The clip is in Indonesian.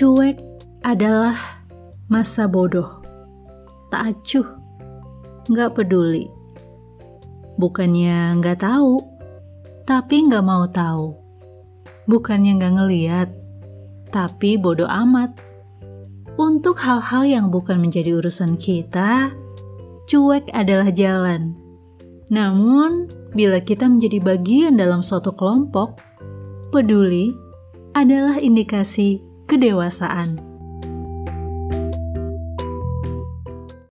Cuek adalah masa bodoh. Tak acuh, nggak peduli. Bukannya nggak tahu, tapi nggak mau tahu. Bukannya nggak ngeliat, tapi bodoh amat. Untuk hal-hal yang bukan menjadi urusan kita, cuek adalah jalan. Namun, bila kita menjadi bagian dalam suatu kelompok, peduli adalah indikasi kedewasaan.